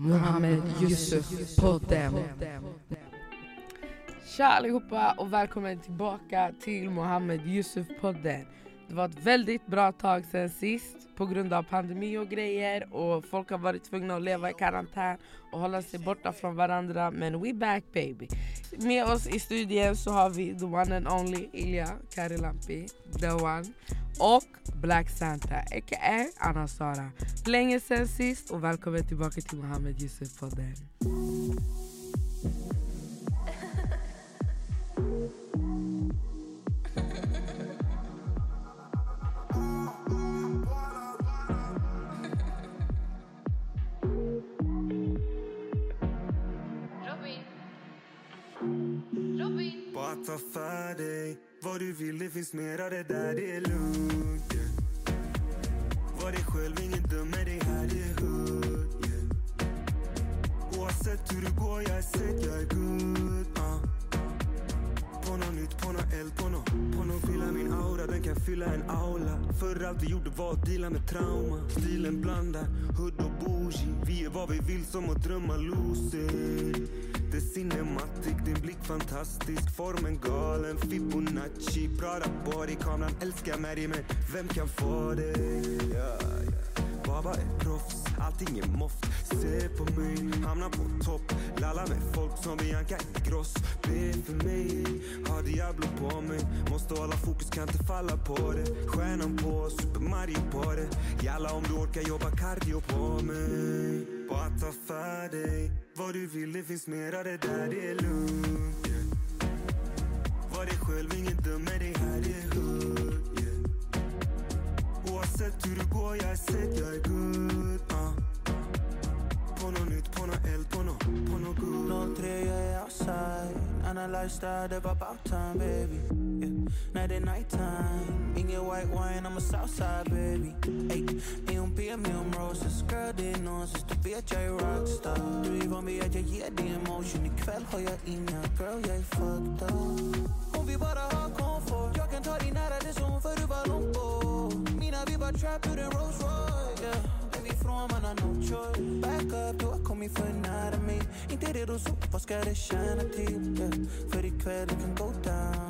Mohammed Yusuf podden. Tja allihopa och välkommen tillbaka till Mohammed Yusuf podden. Det var ett väldigt bra tag sedan sist på grund av pandemi och grejer och folk har varit tvungna att leva i karantän och hålla sig borta från varandra men we back baby. Med oss i studion så har vi the one and only Ilja Karilampi, the one och Black Santa aka Anna Sara. Länge sen sist och välkommen tillbaka till Mohammed Yusuf podden. Robin. Robin. Bara ta för dig vad du vill, det finns mera det där, det är lugnt yeah. Var dig själv, ingen dömer dig här, det är hood yeah. Oavsett hur det går, jag är set, jag är good uh. På nåt nytt, på nåt eld, på nåt på nåt fylla min aura, den kan fylla en aula För allt vi gjorde var att deala med trauma Stilen blandar hood och bougie Vi är vad vi vill som att drömma lucid det är cinematic, din blick fantastisk. Formen galen, Fibonacci. Prada body, kameran älskar Mary, men vem kan få dig? Yeah, yeah. Baba är proffs, allting är moft. Se på mig, hamna på topp. Lalla med folk som Bianca Ingrosso Be för mig, har Diablo på mig. Måste hålla fokus, kan inte falla på det. Stjärnan på, Super Mario på det. Jalla om du orkar jobba cardio på mig. Bara ta för dig. Vad du vill, det finns mera det där, det är lugnt. Yeah. Var dig själv, ingen dömer dig här, det är hood yeah. Oavsett hur det går, jag är set, jag är good. Uh. På nåt nytt, på nåt eld, på nåt på nåt good 03 jag är outside. Analyze that, det var about time baby yeah. När det är night time. Ingen white wine, I'm a southside baby. Ey, är hon ber mig om roses. Girl det är nonsens, du vet jag är rockstar Du är van vid att jag ger dig emotion. Ikväll har jag inga, girl jag är fucked up. Hon vill bara ha komfort. Jag kan ta dig nära det som för du var långt bort. Mina vibbar trap ur en Rolls Royce yeah. ifrån man har no choice Back up, du har kommit för nära mig. Inte redo så vad ska det tjäna till? Yeah. För ikväll det kan go down.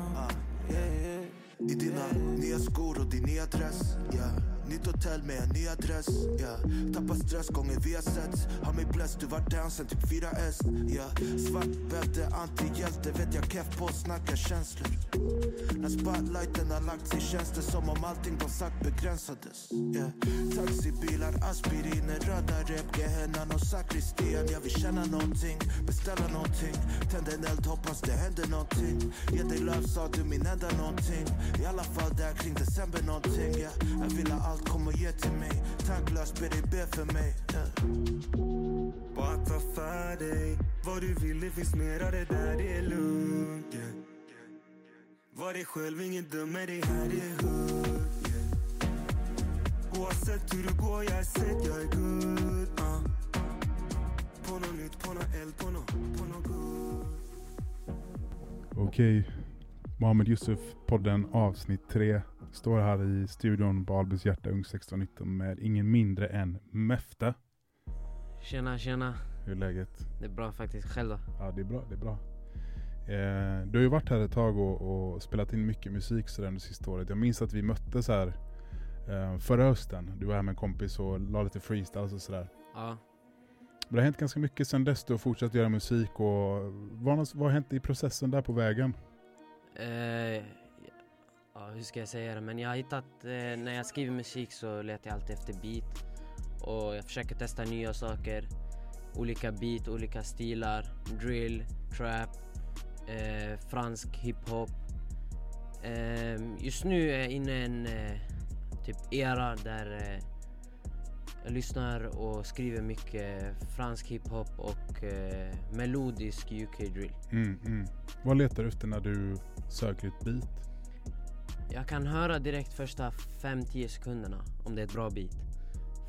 Idina, nije skuro, di nije tres, yeah Nytt hotell med en ny adress yeah. Tappar stress gånger vi har setts Har mig blessed, du var down sen typ 4S yeah. Svart bälte, antihjälte Vet jag keff på snackar känslor När spotlighten har lagt sig känns det som om allting de sagt begränsades yeah. Taxibilar, aspiriner, röda rep Gehennan och sakristian Jag vill känna någonting, beställa någonting Tänd en eld, hoppas det händer någonting Ge dig löv sa du min enda någonting I alla fall där kring december någonting yeah. Jag vill ha allt allt kommer ge till mig Tanklöst ber dig be för mig yeah. Bara ta för dig vad du vill, det finns mera det där, det är lugnt yeah. Var dig själv, ingen dömer dig här, det är hood yeah. Oavsett hur det går, jag är sett, jag är good uh. På nåt nytt, på nåt eld, på nåt, på nåt good Okej, Mohammed Yusuf, podden avsnitt 3. Står här i studion på Albus hjärta, ung 1619 med ingen mindre än Mefta. Tjena, tjena. Hur är läget? Det är bra faktiskt. Själv då? Ja, det är bra. Det är bra. Eh, du har ju varit här ett tag och, och spelat in mycket musik sådär under sista året. Jag minns att vi möttes här eh, förra hösten. Du var här med en kompis och la lite freestyles och sådär. Ja. Men det har hänt ganska mycket sedan dess. Du har fortsatt göra musik och vad, vad har hänt i processen där på vägen? Eh, ja, hur ska jag säga det? Men jag har hittat, eh, när jag skriver musik så letar jag alltid efter beat. Och jag försöker testa nya saker. Olika beat, olika stilar. Drill, trap, eh, fransk hiphop. Eh, just nu är jag inne i en eh, typ era där eh, jag lyssnar och skriver mycket fransk hiphop och eh, melodisk UK-drill. Mm, mm. Vad letar du efter när du söker ett beat? Jag kan höra direkt första 5-10 sekunderna om det är ett bra beat.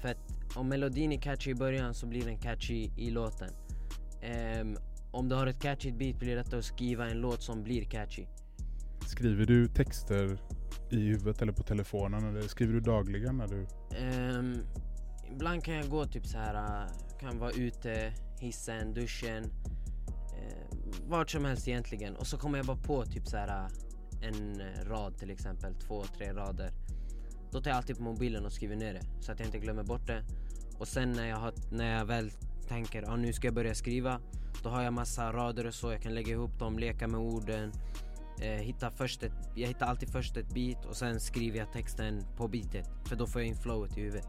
För att om melodin är catchy i början så blir den catchy i låten. Ehm, om du har ett catchy beat blir det lättare att skriva en låt som blir catchy. Skriver du texter i huvudet eller på telefonen eller skriver du dagligen när du... Ehm, ibland kan jag gå typ så här, kan vara ute, hissen, duschen, eh, vart som helst egentligen. Och så kommer jag bara på typ så här en eh, rad till exempel, två, tre rader. Då tar jag alltid på mobilen och skriver ner det så att jag inte glömmer bort det. Och sen när jag, har, när jag väl tänker ah, nu ska jag börja skriva, då har jag massa rader och så, jag kan lägga ihop dem, leka med orden. Eh, hitta först ett, jag hittar alltid först ett beat och sen skriver jag texten på beatet. För då får jag in flowet i huvudet.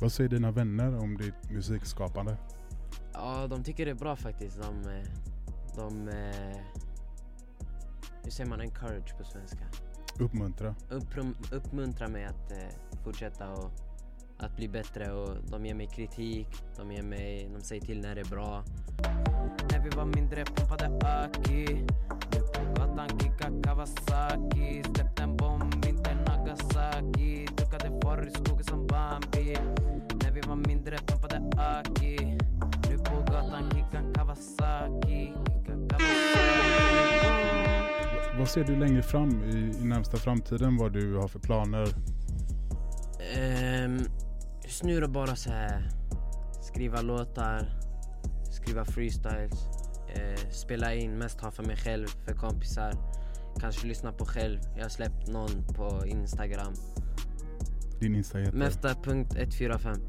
Vad säger dina vänner om ditt musikskapande? Ja, de tycker det är bra faktiskt. De, eh, de eh, hur säger man encourage på svenska? Uppmuntra. Upprum, uppmuntrar mig att eh, fortsätta och att bli bättre och de ger mig kritik, de, ger mig, de säger till när det är bra. När vi var mindre pumpade Aki Nu på gatan kicka Kawasaki Släppte en bomb, inte Nagasaki Duckade forr i skogen som Bambi När vi var mindre pumpade Aki Nu på gatan kicka Kawasaki Kicka Kawasaki Vad ser du längre fram i, i närmsta framtiden? Vad du har för planer? Um, just nu är det bara så här skriva låtar, skriva freestyles, eh, spela in, mest ha för mig själv, för kompisar. Kanske lyssna på själv. Jag har släppt någon på Instagram. Din Insta heter? Mefta.145.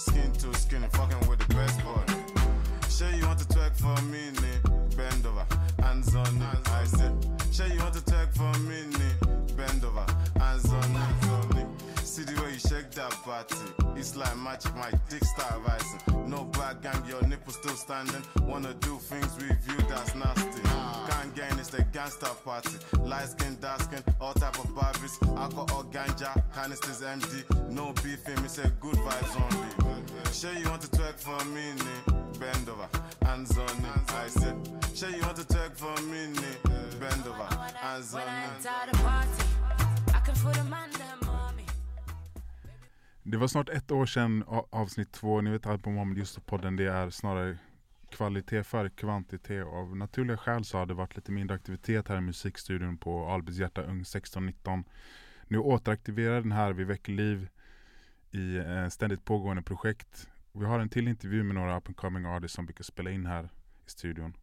Skin to skin, fucking with the best boy. Sure you want to twerk for me? Bend over, hands on it. I said, sure you want to twerk for me? Bend over, hands on it. See the way you shake that body. It's like magic, my dick start rising. No bad gang, your nipple still standing. Wanna do things with you that's nasty. Can't gain, it's the gangster party. Light skin, dark skin, all type of Barbies. Alcohol, ganja, canisters empty. No beefing, it's a good vibes only. Sure you want to twerk for me? Bend over, hands on it. I said, sure you want to twerk for me? Bend over, hands on When I it. enter the party, I can feel the man them on me. Det var snart ett år sedan avsnitt två. Ni vet allt på Mohammed Yusuf-podden. Det är snarare kvalitet för kvantitet. Av naturliga skäl så har det varit lite mindre aktivitet här i musikstudion på Albys hjärta ung 1619. Nu återaktiverar den här Vi väcker liv i eh, ständigt pågående projekt. Vi har en till intervju med några up and coming artists som brukar spela in här i studion.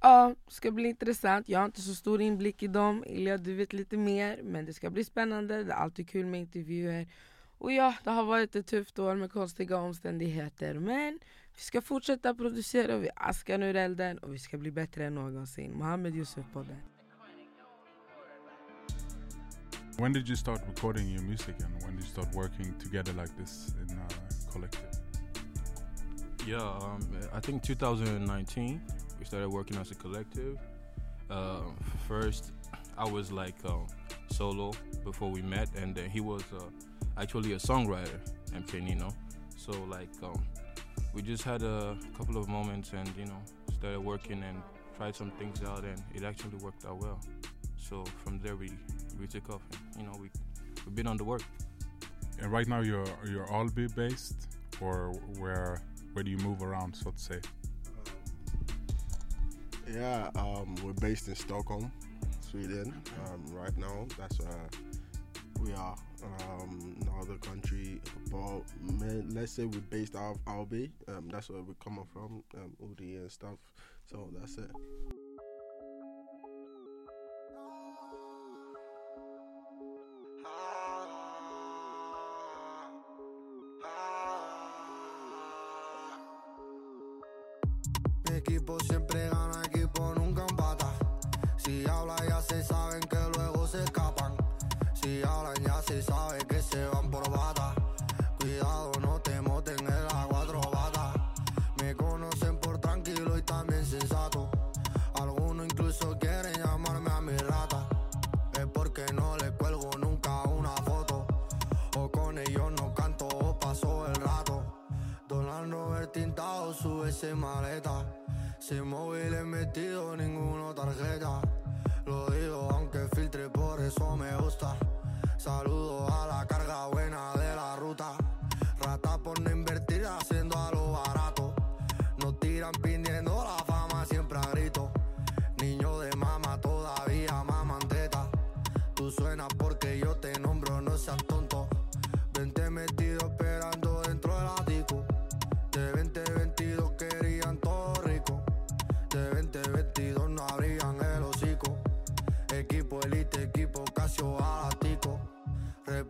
Ja, ska bli intressant. Jag har inte så stor inblick i dem. Ilja, du vet lite mer. Men det ska bli spännande. Det är alltid kul med intervjuer. Och ja, det har varit ett tufft år med konstiga omständigheter. Men vi ska fortsätta producera. Vi askar ur elden och vi ska bli bättre än någonsin. Mohammed Yusuf på det. When did you start recording your music and when did you start working together like this in a collective? Yeah, um, I think 2019 we started working as a collective. Uh, first, I was like um, solo before we met, and then he was uh, actually a songwriter, MK Nino. So like um, we just had a couple of moments, and you know started working and tried some things out, and it actually worked out well. So from there we we took off, and you know we we've been on the work. And right now you're you're Alby based or where where do you move around so to say? Yeah, um, we're based in Stockholm, Sweden. Um, right now, that's where we are. Um, no other country, but ma- let's say we're based out of Albi. Um, that's where we're coming from, um, Udi and stuff. So that's it.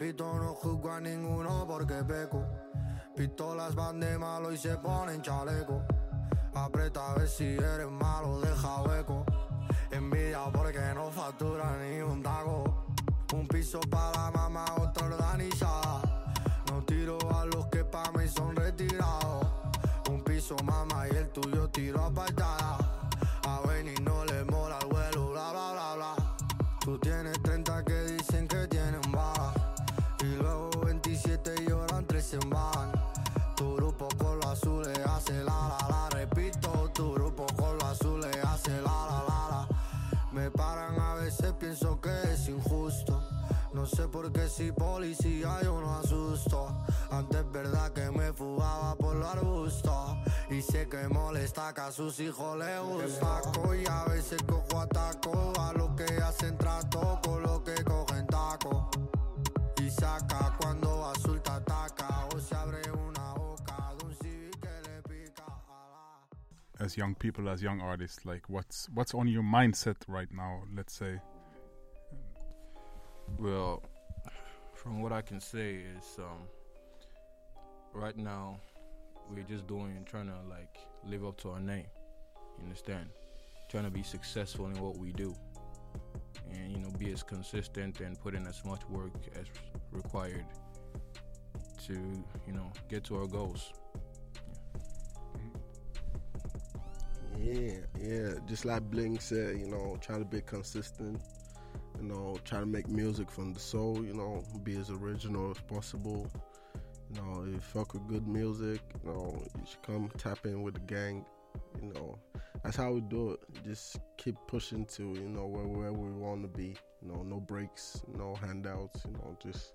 Repito, no juzgo a ninguno porque peco. Pistolas van de malo y se ponen chaleco. Aprieta a ver si eres malo, deja hueco. Envidia porque no factura ni un taco. Un piso para mamá, otra organizada. No tiro a los que pa' mí son retirados. Un piso mamá y el tuyo tiro apartada. A venir no le mola el vuelo, bla bla bla bla. Tú tienes que es injusto. No sé por qué si policía yo no asusto. Antes es verdad que me fugaba por los arbustos. Y sé que molesta que a sus hijos les gusta. Y a veces cojo ataco a los que hacen trato con los que cogen taco. Y saca cuando azulta ataca o se abre una boca de un civil que le pica a. As young people, as young artists, like what's what's on your mindset right now? Let's say. Well, from what I can say is, um, right now we're just doing, trying to like live up to our name. You understand? Trying to be successful in what we do, and you know, be as consistent and put in as much work as required to, you know, get to our goals. Yeah, yeah. Just like Bling said, you know, try to be consistent. You know, try to make music from the soul. You know, be as original as possible. You know, if you fuck with good music, you know, you should come tap in with the gang. You know, that's how we do it. Just keep pushing to you know where where we want to be. You know, no breaks, no handouts. You know, just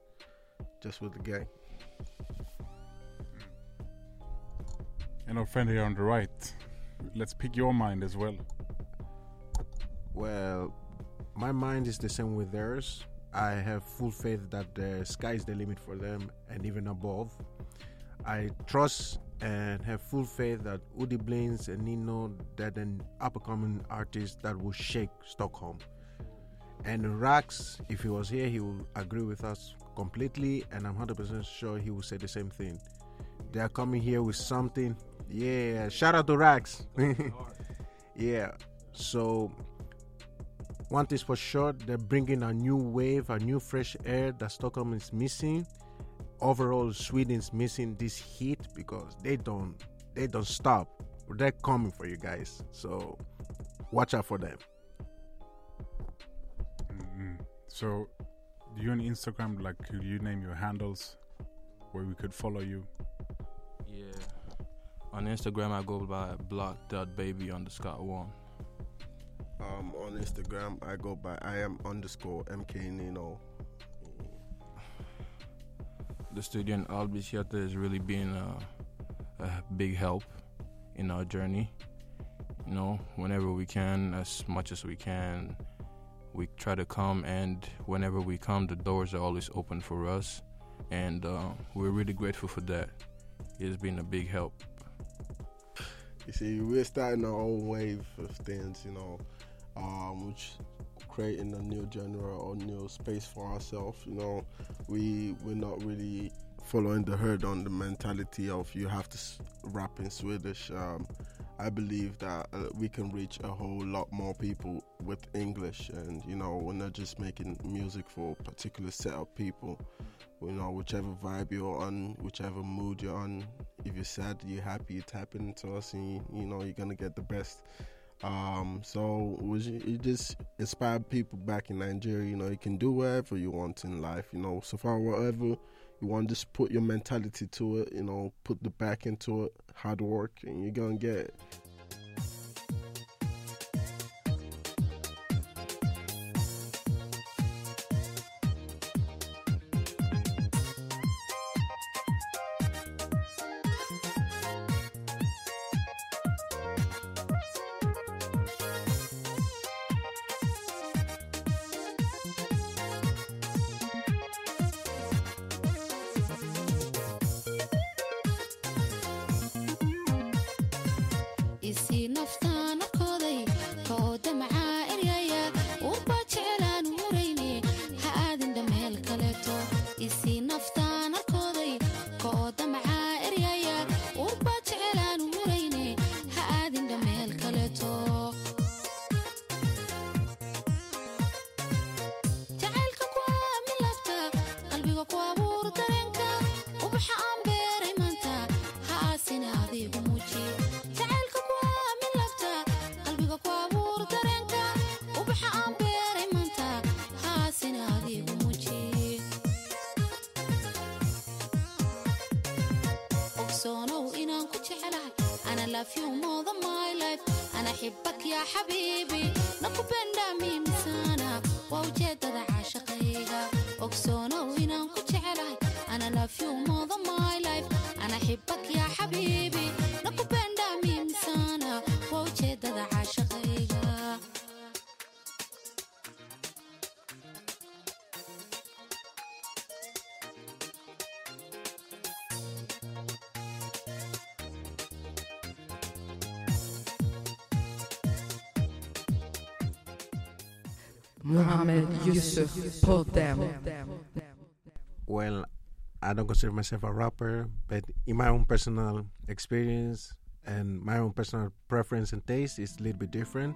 just with the gang. Mm. And our friend here on the right, let's pick your mind as well. Well, my mind is the same with theirs. I have full faith that the sky is the limit for them and even above. I trust and have full faith that Udi Blaines and Nino that an up and coming artist that will shake Stockholm. And Rax, if he was here, he will agree with us completely, and I'm 100% sure he will say the same thing. They are coming here with something. Yeah, shout out to Rax. yeah, so one thing's for sure, they're bringing a new wave, a new fresh air that Stockholm is missing. Overall, Sweden's missing this heat because they don't they don't stop. They're coming for you guys, so watch out for them. Mm. So, do you on Instagram? Like, could you name your handles where we could follow you? Yeah. On Instagram, I go by block.baby underscore one. Um, on Instagram, I go by I am underscore MK Nino. The studio in Albisiete has really been a, a big help in our journey. You know, whenever we can, as much as we can, we try to come, and whenever we come, the doors are always open for us, and uh, we're really grateful for that. It's been a big help. You see, we're starting our own wave of things, you know, um, which creating a new genre or new space for ourselves. You know, we we're not really following the herd on the mentality of you have to rap in Swedish. Um, I believe that uh, we can reach a whole lot more people with English, and you know, we're not just making music for a particular set of people. You know, whichever vibe you're on, whichever mood you're on. If you're sad, you're happy, you tap into us, and you, you know you're gonna get the best. Um, so was you, you just inspire people back in Nigeria. You know, you can do whatever you want in life. You know, so far whatever you want, just put your mentality to it. You know, put the back into it, hard work, and you're gonna get it. You more than my life ana xibak yaa xabiibi nakupenda mimi sana waa Podem. Well, I don't consider myself a rapper, but in my own personal experience and my own personal preference and taste, it's a little bit different.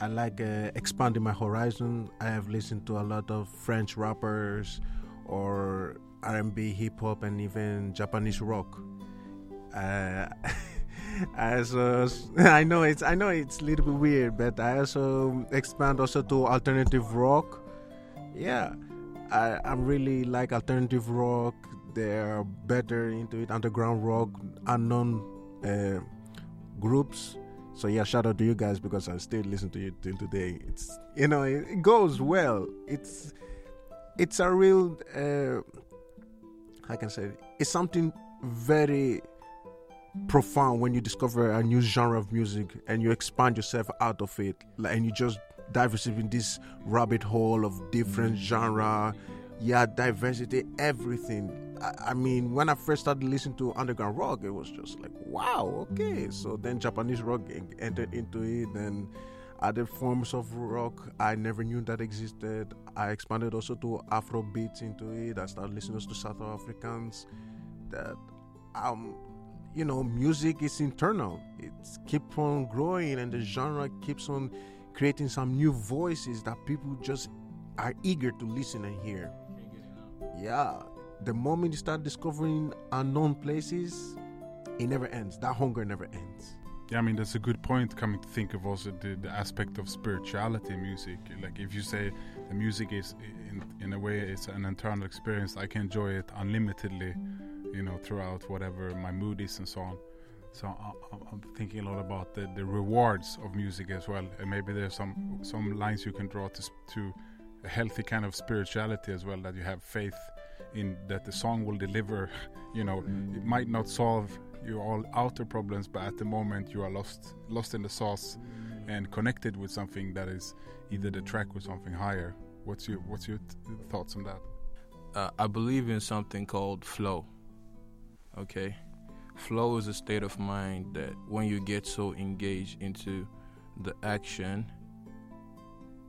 I like uh, expanding my horizon. I have listened to a lot of French rappers or R&B, hip hop, and even Japanese rock. Uh, I also, I know it's, I know it's a little bit weird, but I also expand also to alternative rock. Yeah, I, I'm really like alternative rock. They're better into it, underground rock, unknown uh, groups. So yeah, shout out to you guys because I still listen to you till today. It's you know it, it goes well. It's it's a real uh, how can say it? it's something very profound when you discover a new genre of music and you expand yourself out of it and you just dive yourself in this rabbit hole of different genre. Yeah diversity everything. I, I mean when i first started listening to underground rock it was just like wow okay. So then japanese rock en- entered into it then other forms of rock. I never knew that existed. I expanded also to afro beats into it. I started listening to south africans that um you know music is internal. It keeps on growing and the genre keeps on creating some new voices that people just are eager to listen and hear yeah the moment you start discovering unknown places it never ends that hunger never ends Yeah, I mean that's a good point. Coming to think of also the, the aspect of spirituality in music. Like if you say the music is in in a way it's an internal experience, I can enjoy it unlimitedly, you know, throughout whatever my mood is and so on. So I, I'm thinking a lot about the, the rewards of music as well, and maybe there's some some lines you can draw to to a healthy kind of spirituality as well. That you have faith in that the song will deliver. You know, it might not solve your all outer problems, but at the moment you are lost lost in the sauce and connected with something that is either the track or something higher. What's your what's your thoughts on that? uh, I believe in something called flow. Okay? Flow is a state of mind that when you get so engaged into the action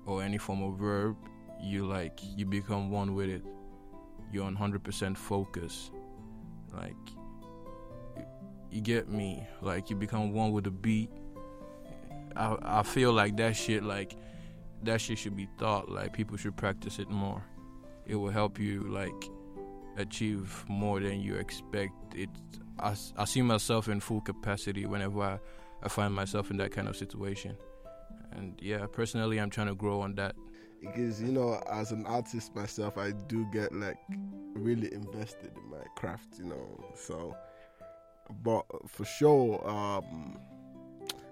or any form of verb, you like you become one with it. You're on 100% focus. Like you, get me? Like you become one with the beat. I I feel like that shit like that shit should be thought. Like people should practice it more it will help you like achieve more than you expect it I, see myself in full capacity whenever I, I find myself in that kind of situation. And yeah personally i'm trying to grow on that. Because you know as an artist myself i do get like really invested in my craft you know so but for sure um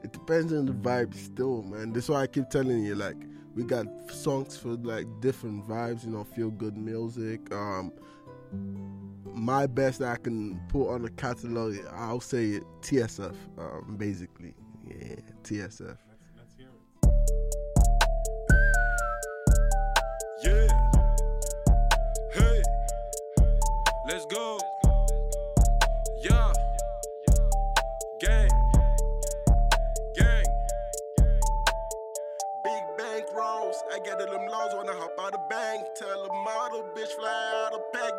it depends on the vibe still man. That's why i keep telling you like we got songs for like different vibes you know feel good music um my best i can put on the catalog i'll say it, tsf um basically yeah tsf Yeah. Hey. Let's go. Yeah. Gang. Gang. Big bank rolls, I get them laws when I hop out of bank. Tell a model bitch fly out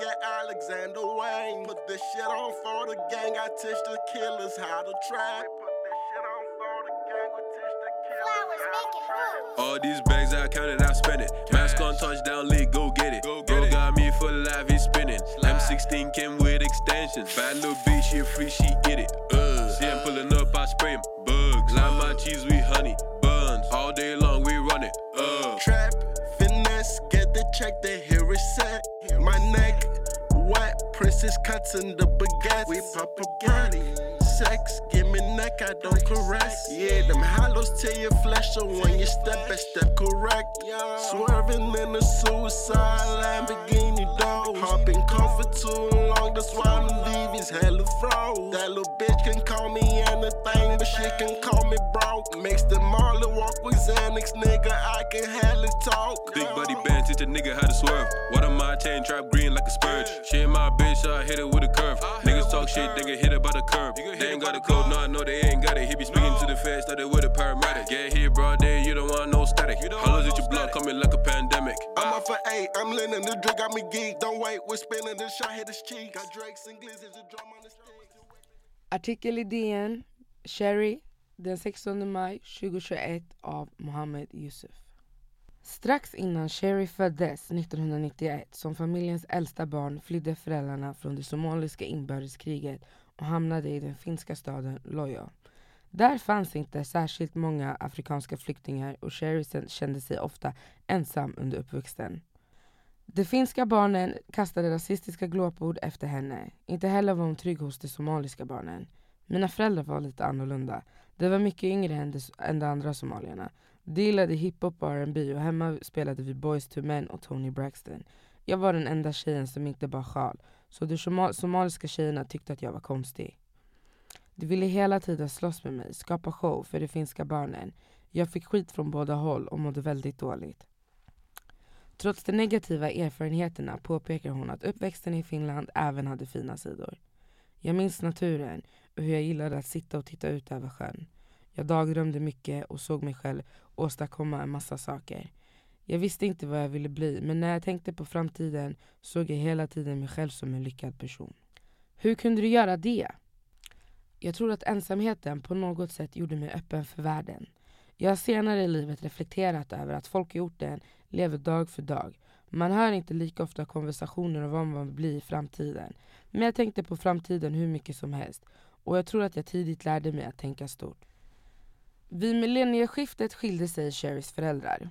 of peg at Alexander Wayne. Put this shit on for the gang. I teach the killers how to trap. Put this shit on for the gang. We teach the killers how to trap. All these bags I counted, I spent it. Mask on touchdown league, go get it. Go Bro got me for life, he's spinning. M16 came with extensions. Bad little bitch, she free, she get it. Uh, see him pulling up, I spray him. Bugs, lime my cheese, we honey. Buns, all day long, we run it. Uh, Trap, finesse, get the check, the princess cuts in the baguette. We pop a party. Sex, give me neck, I don't caress. Yeah, them hollows to your flesh, so when you step, I step correct. Swerving in a suicide Lamborghini dog. Hopping comfort too long, that's why the leave is hella froze. That little bitch can call me anything, but she can call me broke. Makes the Marley walk with Xanax, nigga, I can hella talk. Big buddy band, teach a nigga how to swerve. What on my chain, trap green like a spurge. She ain't my bitch, I hit her with a curve. Niggas talk shit, they get hit her by the curb. They ain't got a code, no, I know they ain't got it. He be speaking to the feds, started with a paramedic. Get here, broad day, you don't want no static. Hollows at your block, coming like a pandemic. Off of eight, I'm leaning the drink, got me geek. Don't wait, we're spinning this shot, hit his cheek. Got Drake's and Glizzy's, a drum on the stick. Artikel i DN, Sherry, den 16 maj 2021 av Mohammed Yusuf. Strax innan Sherry föddes 1991 som familjens äldsta barn flydde föräldrarna från det somaliska inbördeskriget och hamnade i den finska staden Lojo. Där fanns inte särskilt många afrikanska flyktingar och Sherry kände sig ofta ensam under uppväxten. De finska barnen kastade rasistiska glåpord efter henne. Inte heller var hon trygg hos de somaliska barnen. Mina föräldrar var lite annorlunda. De var mycket yngre än de, än de andra somalierna. De gillade hiphop och R&B och hemma spelade vi Boys to Men och Tony Braxton. Jag var den enda tjejen som inte bar sjal, så de somaliska tjejerna tyckte att jag var konstig. De ville hela tiden slåss med mig, skapa show för de finska barnen. Jag fick skit från båda håll och mådde väldigt dåligt. Trots de negativa erfarenheterna påpekar hon att uppväxten i Finland även hade fina sidor. Jag minns naturen och hur jag gillade att sitta och titta ut över sjön. Jag dagdrömde mycket och såg mig själv åstadkomma en massa saker. Jag visste inte vad jag ville bli men när jag tänkte på framtiden såg jag hela tiden mig själv som en lyckad person. Hur kunde du göra det? Jag tror att ensamheten på något sätt gjorde mig öppen för världen. Jag har senare i livet reflekterat över att folk i orten lever dag för dag. Man hör inte lika ofta konversationer om vad man vill bli i framtiden. Men jag tänkte på framtiden hur mycket som helst. Och jag tror att jag tidigt lärde mig att tänka stort. Vid millennieskiftet skilde sig Sherrys föräldrar.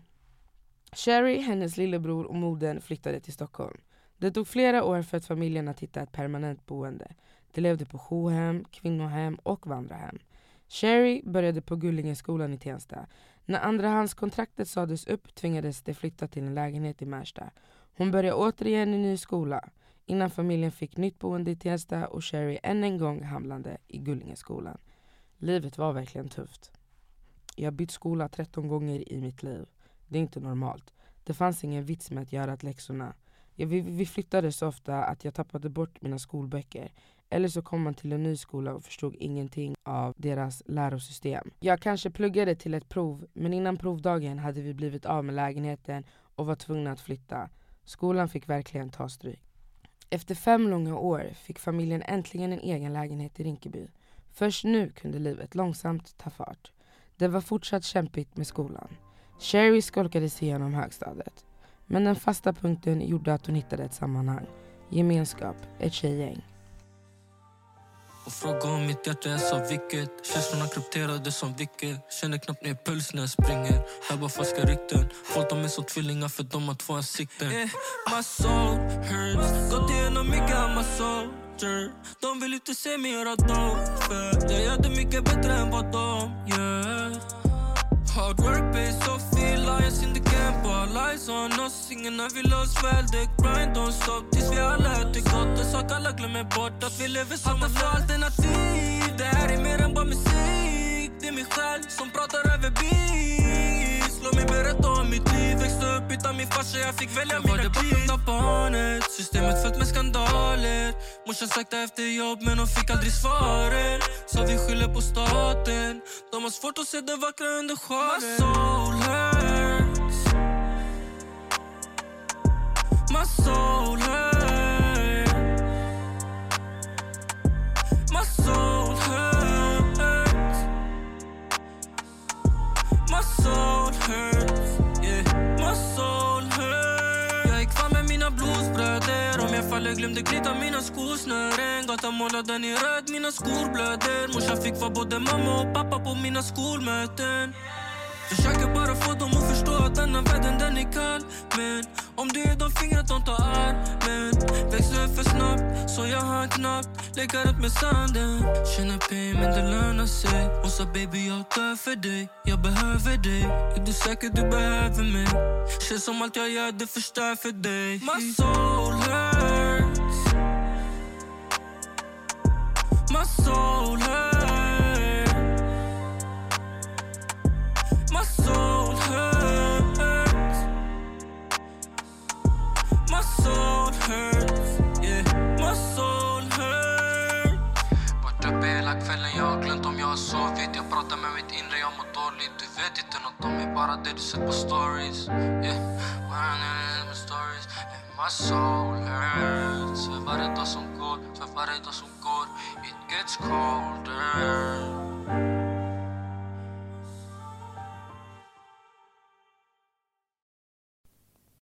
Sherry, hennes lillebror och modern flyttade till Stockholm. Det tog flera år för att familjen att hitta ett permanent boende. De levde på jourhem, kvinnohem och vandrarhem. Sherry började på Gullingeskolan i Tensta. När andrahandskontraktet sades upp tvingades de flytta till en lägenhet i Märsta. Hon började återigen i ny skola innan familjen fick nytt boende i Tensta och Sherry än en gång hamnade i Gullingeskolan. Livet var verkligen tufft. Jag har bytt skola 13 gånger i mitt liv. Det är inte normalt. Det fanns ingen vits med att göra läxorna. Vi, vi flyttade så ofta att jag tappade bort mina skolböcker. Eller så kom man till en ny skola och förstod ingenting av deras lärosystem. Jag kanske pluggade till ett prov, men innan provdagen hade vi blivit av med lägenheten och var tvungna att flytta. Skolan fick verkligen ta stryk. Efter fem långa år fick familjen äntligen en egen lägenhet i Rinkeby. Först nu kunde livet långsamt ta fart. Det var fortsatt kämpigt med skolan. Sherry skolkade sig igenom högstadiet. Men den fasta punkten gjorde att hon hittade ett sammanhang. Gemenskap, ett tjejgäng. Och fråga om mitt hjärta är så vilket Känslorna krypterade som vilket Känner knappt ner puls när jag springer. Hör bara falska rykten. Folk de är som tvillingar för de har två ansikten. Yeah, My soul hurts. Gått igenom mycket I'm a soldier. De vill inte se mig göra För. Jag gör det mycket bättre än vad de gör Hard work pays off, feel lions in the camp All eyes on us, ingen har vill oss väl Det grind don't stop tills vi alla äter gott En sak alla glömmer bort, att vi lever som en alternativ Det här är mer än bara musik Det är mig själv som pratar farsa, jag fick välja mina kliv av barnet, systemet fött med skandaler. Morsan sökte efter jobb men hon fick aldrig svaret Så vi skyller på staten. De har svårt att se det vackra under sjalen. My soul hurts. My soul hurts faller glömde knyta mina skosnören Gatan målade i röd, mina skor blöder Morsan fick vara både mamma och pappa på mina skolmöten Försöker bara få dem att förstå att denna världen den är kall Men. Om det är de fingrar de tar armen Växte upp för snabbt så jag hann knappt lägga runt med sanden Känner pain men det lönar sig Hon sa baby jag dör för dig, jag behöver dig Är du säker du behöver mig? Känns som allt jag gör det förstör för dig My soul soul hurts My soul hurts My soul hurts Yeah, my soul hurts Varit uppe hela kvällen, jag har glömt om jag har sovit Jag pratar med mitt inre, jag mår dåligt Du vet inte nåt om mig, bara det du sett på stories Yeah, bara när med stories My soul hurts. If I didn't do some good, if I didn't do some good, it gets colder.